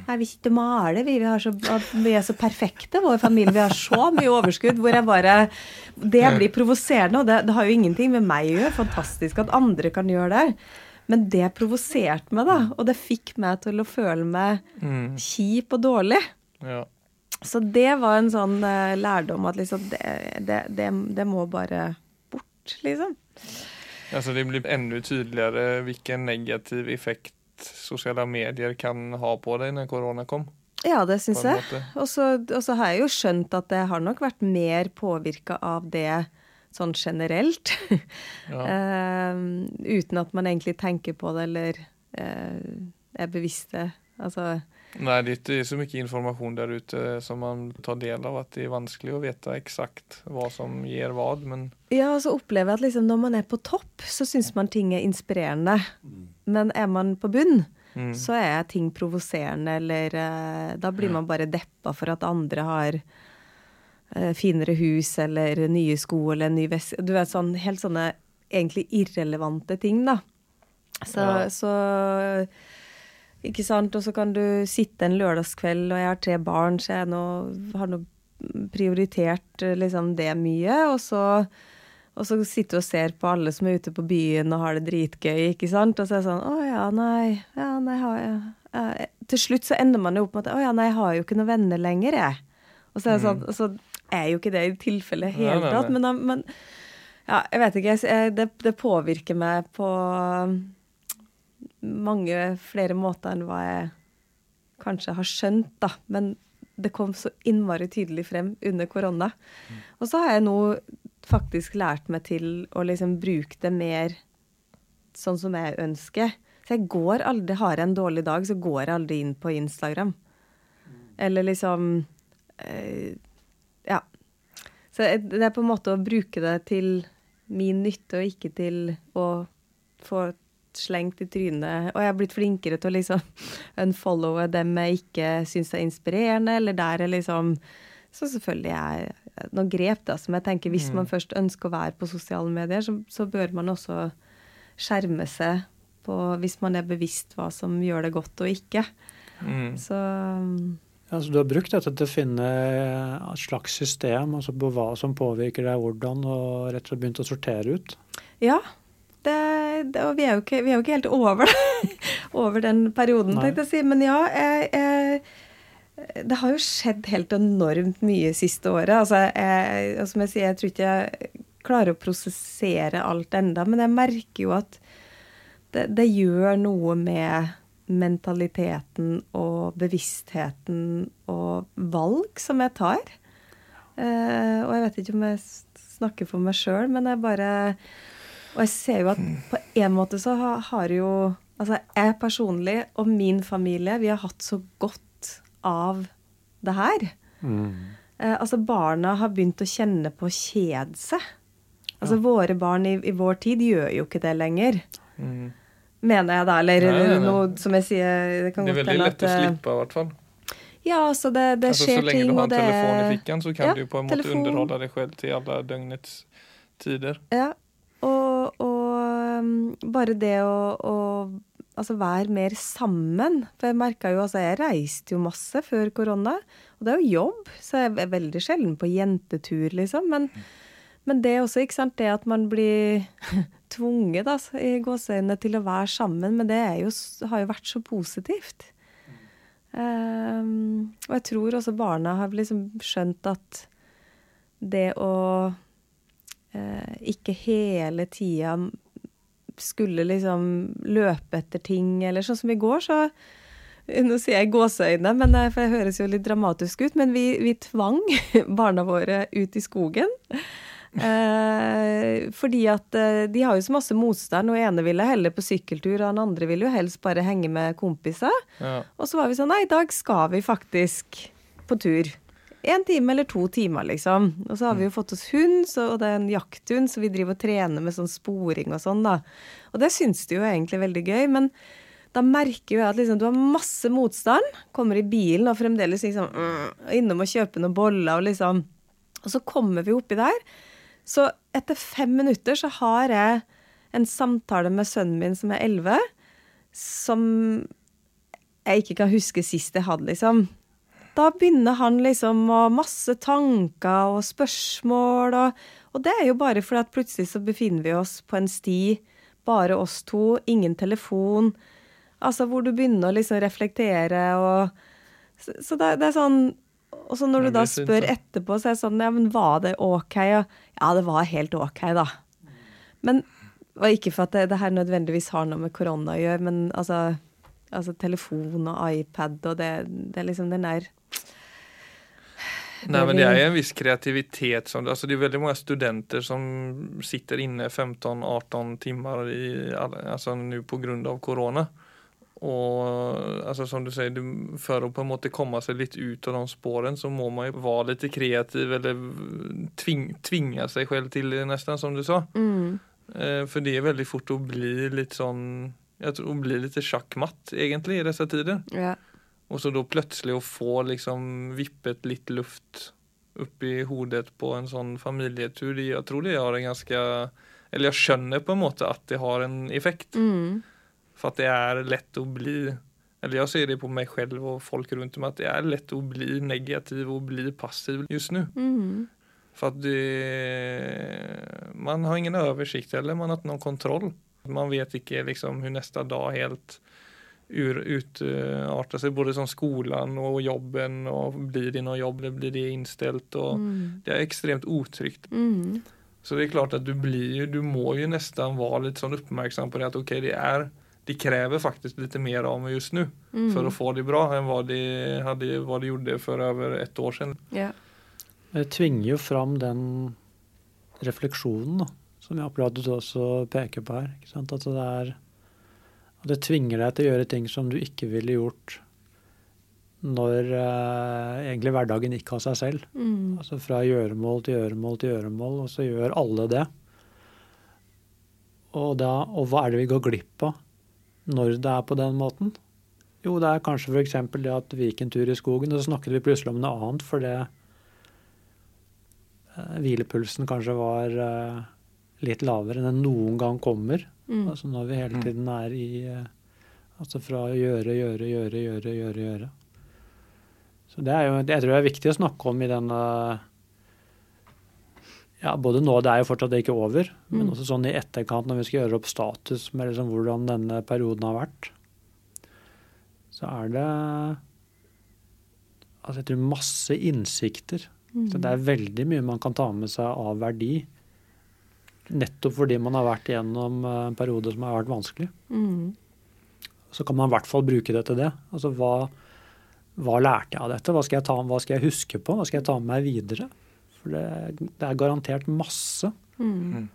Jeg vil ikke male, vi. Vi, har så, vi er så perfekte, vår familie. Vi har så mye overskudd hvor jeg bare Det blir provoserende, og det, det har jo ingenting med meg å gjøre. Fantastisk at andre kan gjøre det. Men det provoserte meg, da. Og det fikk meg til å føle meg Mm. kjip og dårlig. Ja. Så det var en sånn uh, lærdom at liksom det, det, det, det må bare bort, liksom. Altså det blir enda tydeligere hvilken negativ effekt sosiale medier kan ha på deg når korona kom. Ja, det syns jeg. Og så, har jeg jo skjønt at det har nok vært mer påvirka av det sånn generelt. Ja. uh, uten at man egentlig tenker på det eller uh, er bevisst det. Altså Nei, det er så mye informasjon der ute som man tar del av at det er vanskelig å vite eksakt hva som gir hva. Men Ja, og så opplever jeg at liksom når man er på topp, så syns man ting er inspirerende. Men er man på bunn, mm. så er ting provoserende, eller eh, Da blir man bare deppa for at andre har finere hus eller nye sko eller en ny veske Du vet sånn helt sånne egentlig irrelevante ting, da. Så, Ja. så Ikke sant. Og så kan du sitte en lørdagskveld, og jeg har tre barn, så jeg nå, har nå prioritert eh, liksom det mye. Og så, og så sitter du og ser på alle som er ute på byen og har det dritgøy, ikke sant. Og så er det sånn Å ja, nei. Ja, nei, har jeg Ja, Til slutt så ender man jo opp med at Å ja, nei, jeg har jo ikke noen venner lenger, jeg. Og så er det sånn, og så er jo ikke det i tilfellet i hele tatt. Men, men ja, jeg vet ikke. jeg- Det, det påvirker meg på mange flere måter enn hva jeg kanskje har skjønt, da. Men det kom så innmari tydelig frem under korona. Og så har jeg nå faktisk lært meg til å liksom bruke det mer sånn som jeg ønsker. Så jeg går aldri Har jeg en dårlig dag, så går jeg aldri inn på Instagram. Eller liksom eh. Så det er på en måte å bruke det til min nytte, og ikke til å få slengt i trynet. Og jeg har blitt flinkere til å liksom unfollowe dem jeg ikke syns er inspirerende, eller der jeg liksom Så selvfølgelig er noen grep da, som jeg tenker hvis man først ønsker å være på sosiale medier, så, så bør man også skjerme seg på hvis man er bevisst hva som gjør det godt og ikke. Mm. Så Ja, så du har brukt dette til å finne et slags system altså på hva som påvirker deg hvordan, og rett og slett begynt å sortere ut? Ja. Det, det, og vi er, jo ikke, vi er jo ikke helt over det. over den perioden, Nei. tenkte jeg å si. Men ja, jeg, jeg, det har jo skjedd helt enormt mye siste året. Altså, jeg, og som jeg sier, jeg tror ikke jeg klarer å prosessere alt enda, men jeg merker jo at det, det gjør noe med mentaliteten og bevisstheten og valg som jeg tar. Uh, og jeg vet ikke om jeg snakker for meg sjøl, men jeg bare Og jeg ser jo at på en måte så har, har jo Altså jeg personlig og min familie, vi har hatt så godt av det her. Eh, altså barna har begynt å kjenne på å kjede seg. Altså våre barn i, i vår tid gjør jo ikke det lenger. Mm. Mener jeg da, eller Nei, nei, nei. noe som jeg sier Det kan Det er veldig lett at å slippe, i hvert fall. Ja, altså det, det altså, skjer så lenge du har en telefon i fikken, så kan Ja, du på en måte telefon. underholde deg selv til alle døgnets tider. Ja, og, og um, bare det å, å altså være mer sammen. For jeg merka jo altså Jeg reiste jo masse før korona, og det er jo jobb, så jeg er veldig sjelden på jentetur, liksom. Men, men det også, ikke sant, det at man blir tvunget da, i gåseøynene til å være sammen, men det jo, har jo vært så positivt. Um, og jeg tror også barna har liksom skjønt at det å uh, ikke hele tida skulle liksom løpe etter ting, eller sånn som i går, så Nå sier jeg gåseøyne, men det, for det høres jo litt dramatisk ut, men vi, vi tvang barna våre ut i skogen. Eh, fordi at eh, de har jo så masse motstand, og ene ville heller på sykkeltur, og den andre ville jo helst bare henge med kompiser. Ja. Og så var vi sånn Nei, i dag skal vi faktisk på tur. En time eller to timer, liksom. Og så har vi jo fått oss hund, så, og det er en jakthund, så vi driver og trener med sånn sporing og sånn, da. Og det syns de jo egentlig er veldig gøy. Men da merker jo jeg at liksom, du har masse motstand. Kommer i bilen og fremdeles liksom mm, innom og kjøper noen boller og liksom Og så kommer vi oppi der. Så etter fem minutter så har jeg en samtale med sønnen min som er elleve, som jeg ikke kan huske sist jeg hadde, liksom. Da begynner han liksom å Masse tanker og spørsmål og Og det er jo bare fordi at plutselig så befinner vi oss på en sti, bare oss to, ingen telefon. Altså hvor du begynner å liksom reflektere og Så, så det, det, er sånn Og så når du da spør etterpå, så er det sånn Ja, men var det OK? Ja, det var helt OK, da. Men Og ikke for at det, det her nødvendigvis har noe med korona å gjøre, men altså altså telefon og iPad og det, det er liksom den der Nei, men det er en viss kreativitet. Som, altså det er veldig mange studenter som sitter inne 15-18 timer i, nå nu på grund av corona. Og altså, som du sier, for å på en måte komme seg litt ut av de spårene, så må man jo være litt kreativ eller tving, tvinge seg selv til det, nesten, som du sa. Mm. Eh, for det er veldig fort å bli litt sånn Jeg tror å bli litt sjakkmatt, egentlig, i disse tider. Ja. Og så da plutselig å få liksom vippet litt luft opp i hodet på en sånn familietur, jeg tror det har en ganske Eller jeg skjønner på en måte at det har en effekt. Mm. For at det er lett å bli Eller jeg ser det på meg selv og folk rundt meg, at det er lett å bli negativ og bli passiv just nå. Mm. For at det, man har ingen oversikt eller man har ikke noen kontroll. Man vet ikke liksom hvordan neste dag helt utarter seg, både som skolen og jobben. og Blir det noe jobb, eller blir det innstilt? Mm. Det er ekstremt utrygt. Mm. Så det er klart at du blir du må jo nesten være litt sånn oppmerksom på det at ok, det er de krever faktisk litt mer av meg just nå Mm. for å få det bra enn hva de, hadde, hva de gjorde for over et år siden. Yeah. Det tvinger jo fram den refleksjonen da, som jeg opplever at du også peker på her. Ikke sant? At det, er, at det tvinger deg til å gjøre ting som du ikke ville gjort når eh, egentlig hverdagen gikk av seg selv. Mm. Altså fra gjøremål til gjøremål til gjøremål, og så gjør alle det. Og, da, og hva er det vi går glipp av når det er på den måten? Jo, det er kanskje f.eks. det at vi gikk en tur i skogen, og så snakket vi plutselig om noe annet fordi eh, hvilepulsen kanskje var eh, litt lavere enn den noen gang kommer. Mm. Altså når vi hele Mm. tiden er i eh, Altså fra å gjøre, gjøre, gjøre, gjøre, gjøre. gjøre. Så det er jo, jeg tror det er viktig å snakke om i denne ja, Både nå, det er jo fortsatt ikke over, men Mm. også sånn i etterkant når vi skal gjøre opp status med liksom hvordan denne perioden har vært. Så er det altså jeg tror masse innsikter. Mm. Så det er veldig mye man kan ta med seg av verdi. Nettopp fordi man har vært igjennom eh, en periode som har vært vanskelig. Mm. Så kan man i hvert fall bruke det til det. Altså hva, hva lærte jeg av dette? Hva skal jeg, ta, hva skal jeg huske på? Hva skal jeg ta med meg videre? For det, det er garantert masse Mm.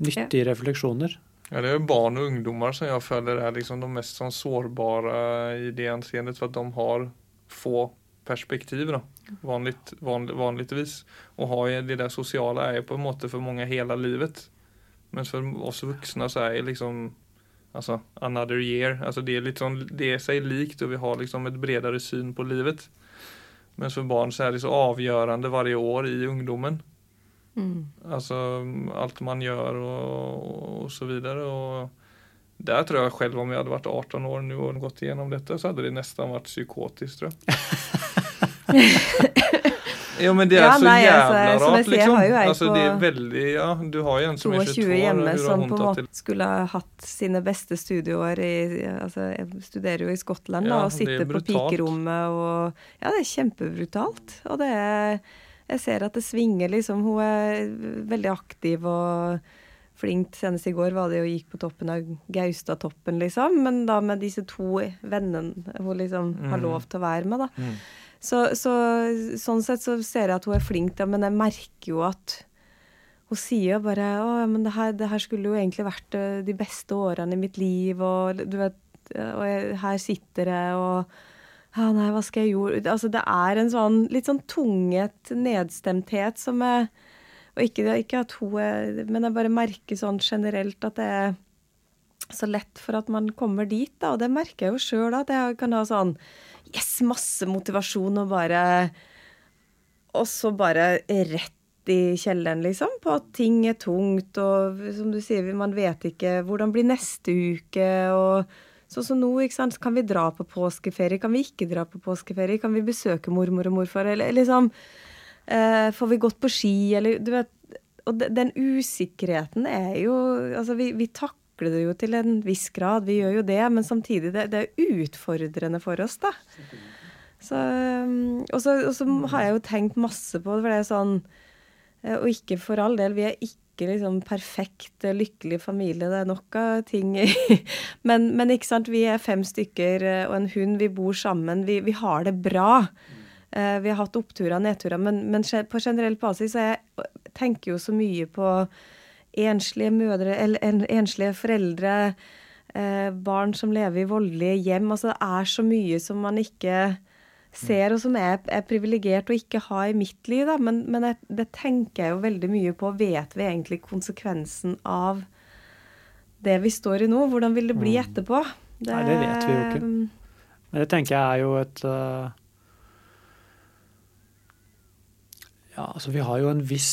nyttige refleksjoner. Ja, det er jo barn og ungdommer som jeg føler er liksom de mest sånn sårbare i det anseendet, for at de har få perspektiv. da, vanligt, vanlig, vanligvis. Og ha det der sosiale er jo på en måte for mange hele livet. Men for oss voksne så er det liksom altså, another year. altså Det er litt sånn, det er seg likt, og vi har liksom et bredere syn på livet. Men for barn så er det så avgjørende varje år i ungdomen. Mm. Alltså allt man gjør og, og så videre. Og der tror jeg selv, om jeg hadde vært 18 år nå och gått igjennom dette, så hadde det nesten vært psykotisk, tror jeg. ja, men det er Ja, så nei, altså, jævla som jeg rart, sier, liksom. har jo ei Altså, det er veldig Ja, du har jo en som er 22 22 år. hjemme som på en måte skulle ha hatt sine beste studieår i altså, Jeg studerer jo i Skottland da, og er sitter på pikerommet og Ja, det er kjempebrutalt. Og det er Jeg ser at det svinger, liksom. Hun er veldig aktiv og flink. Senest i går var det jo gikk på toppen av Gaustatoppen, liksom. Men da med disse to vennene hun liksom har Mm. lov til å være med, da. Mm. Så, så sånn sett så ser jeg at hun er flink, da, men jeg merker jo at hun sier jo bare å, men det her, det her skulle jo egentlig vært eh, de beste årene i mitt liv, og du vet Og jeg, her sitter jeg, og ja, nei, hva skal jeg gjøre? Altså, det er en sånn litt sånn tunget nedstemthet som jeg Og ikke, ikke at hun er Men jeg bare merker sånn generelt at det er så lett for at man kommer dit, da. Og det merker jeg jo sjøl, at jeg kan ha sånn Yes, masse motivasjon og bare Og så bare rett i kjelleren, liksom, på at ting er tungt, og som du sier, man vet ikke hvordan blir neste uke, og sånn som nå, ikke sant, kan vi dra på påskeferie, kan vi ikke dra på påskeferie, kan vi besøke mormor og morfar, eller liksom eh, Får vi gått på ski, eller du vet Og den usikkerheten er jo Altså, vi, vi takler takler det jo til en viss grad, vi gjør jo det, men samtidig det, det er utfordrende for oss, da. Så, um, og, så, og, så, har jeg jo tenkt masse på det, for det er sånn eh, Og ikke for all del, vi er ikke liksom perfekt lykkelig familie, det er nok av ting men, men, ikke sant, vi er fem stykker eh, og en hund, vi bor sammen, vi, vi har det bra. Eh, vi har hatt oppturer og nedturer, men, men på generell basis jeg tenker jo så mye på enslige mødre eller enslige foreldre, eh, barn som lever i voldelige hjem. Altså det er så mye som man ikke ser, og som er, er privilegert å ikke ha i mitt liv. Da. Men, men det, det, tenker jeg jo veldig mye på. Vet vi egentlig konsekvensen av det vi står i nå? Hvordan vil det bli mm. etterpå? Det, Nei, det vet vi jo ikke. Men det tenker jeg er jo et uh, Ja, altså vi har jo en viss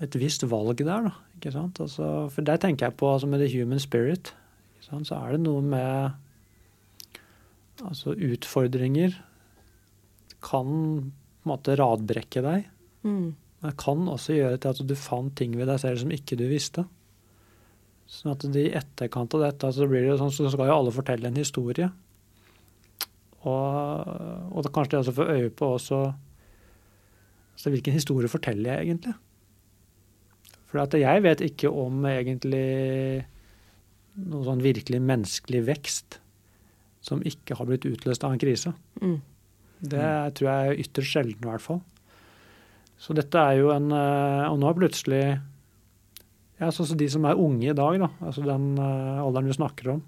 et visst valg der, da. Ikke sant? Altså, for der tenker jeg på altså med the human spirit. Så er det noe med altså utfordringer kan på en måte radbrekke deg. Mm. Men kan også gjøre til at du fant ting ved deg selv som ikke du visste. Sånn at i etterkant av dette så blir det sånn, så skal jo alle fortelle en historie. Og, og det, kanskje de også får øye på også altså Hvilken historie forteller jeg egentlig? For jeg vet ikke om egentlig noen sånn virkelig menneskelig vekst som ikke har blitt utløst av en krise. Mm. Det tror jeg er ytterst sjelden, i hvert fall. Så dette er jo en eh, Og nå er plutselig ja, som de som er unge i dag, da, altså den uh, alderen vi snakker om,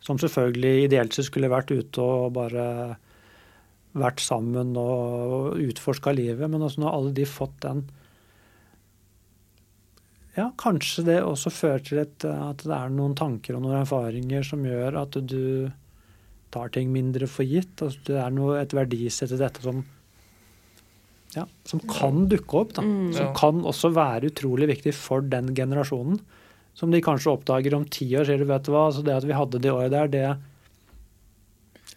som selvfølgelig ideelt sett skulle vært ute og bare vært sammen og utforska livet, men altså nå har alle de fått den ja, kanskje det også fører til et, at det er noen tanker og noen erfaringer som gjør at du tar ting mindre for gitt. Altså, det er noe, et verdisett i dette som, ja, som kan dukke opp. Da. Mm. Som kan også være utrolig viktig for den generasjonen. Som de kanskje oppdager om ti år. Sier du, vet du hva, altså det at vi hadde det året der, det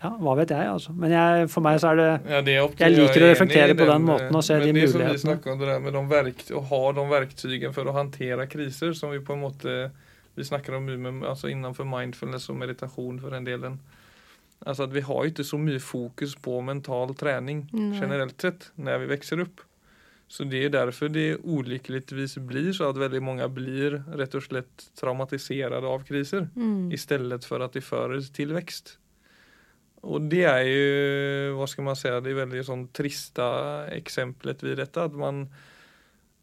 ja, hva vet jeg, altså. Men jeg, for meg så er det, ja, det er Jeg liker å reflektere på den måten og se de mulighetene. Men det som vi snakker om det der med de verk, å ha de verktøyene for å håndtere kriser, som vi på en måte Vi snakker om mye altså innenfor mindfulness og meditasjon for den delen. Altså at vi har ikke så mye fokus på mental trening Nei. generelt sett når vi vokser opp. Så det er derfor det ulykkeligvis blir så at veldig mange blir rett og slett traumatisert av kriser, mm. i stedet for at de fører til vekst. Och det er jo hva skal man si, det är veldig sånn trista exemplet ved dette, at man,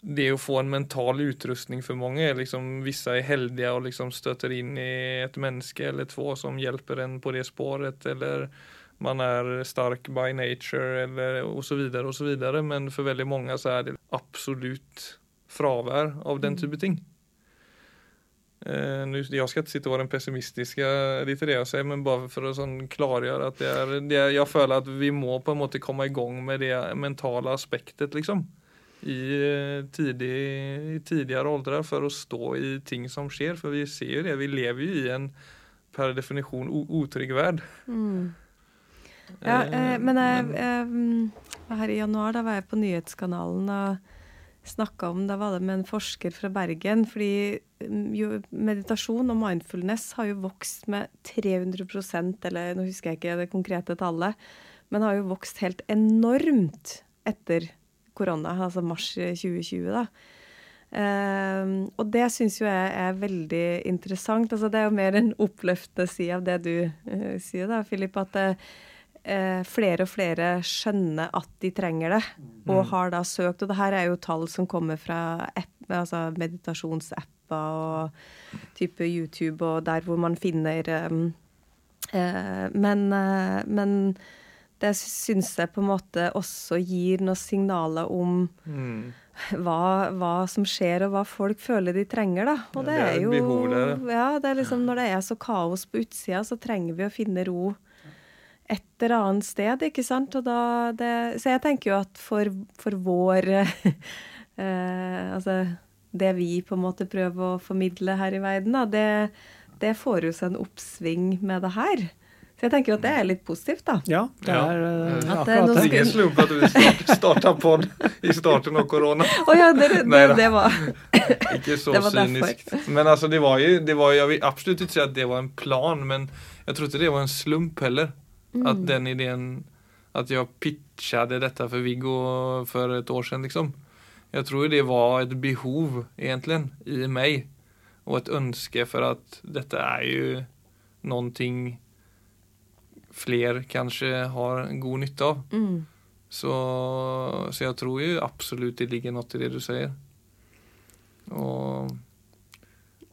det å få en mental utrustning for mange. er liksom Vissa er heldige og liksom støter inn i et menneske eller to som hjelper en på det spåret. Eller man er sterk by nature eller og og så videre. Men for veldig mange så er det absolutt fravær av den mm. type ting. Eh, nu, jag ska inte sitta och vara den pessimistiske det jag säger, men bare for å sånn klargjøre at det er, det er, jeg føler at vi må på en måte komme i gang med det mentale aspektet, liksom. I, eh, tidig, i tidligere aldre for å stå i ting som skjer. For vi ser jo det, vi lever jo i en per definisjon utrygg verden. Mm. Ja, eh, men jeg, jeg, her i januar da var jeg på Nyhetskanalen og snakka om, da var det med en forsker fra Bergen. fordi mm, jo, meditasjon og mindfulness har jo vokst med 300% eller nå husker jeg ikke det konkrete tallet, men har jo vokst helt enormt etter korona, altså mars 2020. da. Uh, og det syns jo jeg er veldig interessant. altså Det er jo mer en oppløftende side av det du uh, sier, da, Philip. At uh, eh, flere og flere skjønner at de trenger det, og mm. har da søkt. Og det her er jo tall som kommer fra app, altså meditasjonsapper og type YouTube og der hvor man finner um, eh, men, eh, men, det syns jeg på en måte også gir noen signaler om mm. hva, hva, som skjer, og hva folk føler de trenger, da. Og det, er jo Ja, det er liksom når det er så kaos på utsida, så trenger vi å finne ro et eller annet sted, ikke sant. Og da det, Så jeg tenker jo at for, for vår eh, Altså det vi på en måte prøver å formidle her i verden, da, det, det får jo seg en oppsving med det her. Så jeg tenker at det er litt positivt, da. Ja, det er ja. uh, akkurat det. Ingen slump at vi starta pod i starten av korona. Oh, ja, det, det, det, var Ikke så det var cynisk. Men altså, det var jo, det var, Jeg vil absolutt ikke si at det var en plan, men jeg tror ikke det var en slump heller. Mm. At den ideen At jeg pitchet dette for Viggo for et år siden, liksom. Jeg tror det var et behov, egentlig, i meg. Og et ønske for at dette er jo noe flere kanskje har god nytte av. Mm. Så, så, jeg tror jo absolutt det ligger noe i det du sier. Og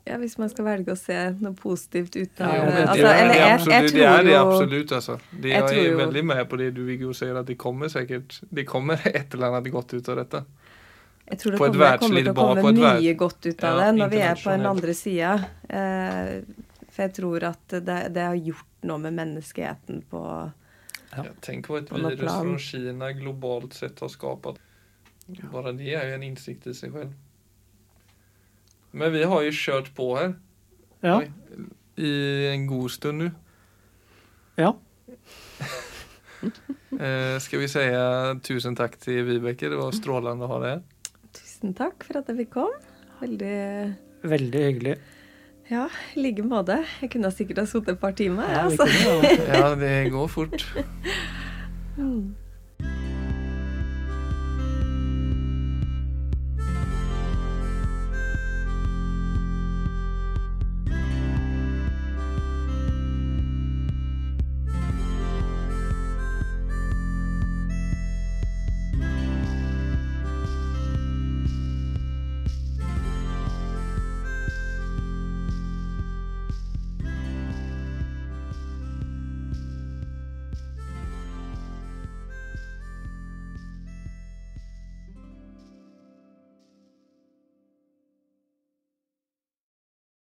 ja, Hvis man skal velge å se noe positivt ut av ja, det, altså, jeg, er, det, absolutt, det er det absolutt. Altså. De jeg, jeg er jo, veldig med på det du Viggo sier, at det kommer sikkert det kommer et eller annet godt ut av dette. Jeg tror det kommer, kommer, til å komme mye godt ut av ja, det når vi er på den andre sida. Eh, for jeg tror at det, det, har gjort noe med menneskeheten på ja. Tenk hva et virus fra Kina globalt sett har skapt. Bare det er jo en innsikt i seg selv. Men vi har jo kjørt på her. Ja. I en god stund nå. Ja. eh, skal vi si tusen takk til Vibeke. Det var strålende å ha deg her. Tusen takk for at jeg fikk komme. Veldig Veldig hyggelig. Ja, i like måte. Jeg kunne sikkert ha sittet et par timer. Ja, altså. ja, det går fort. mm.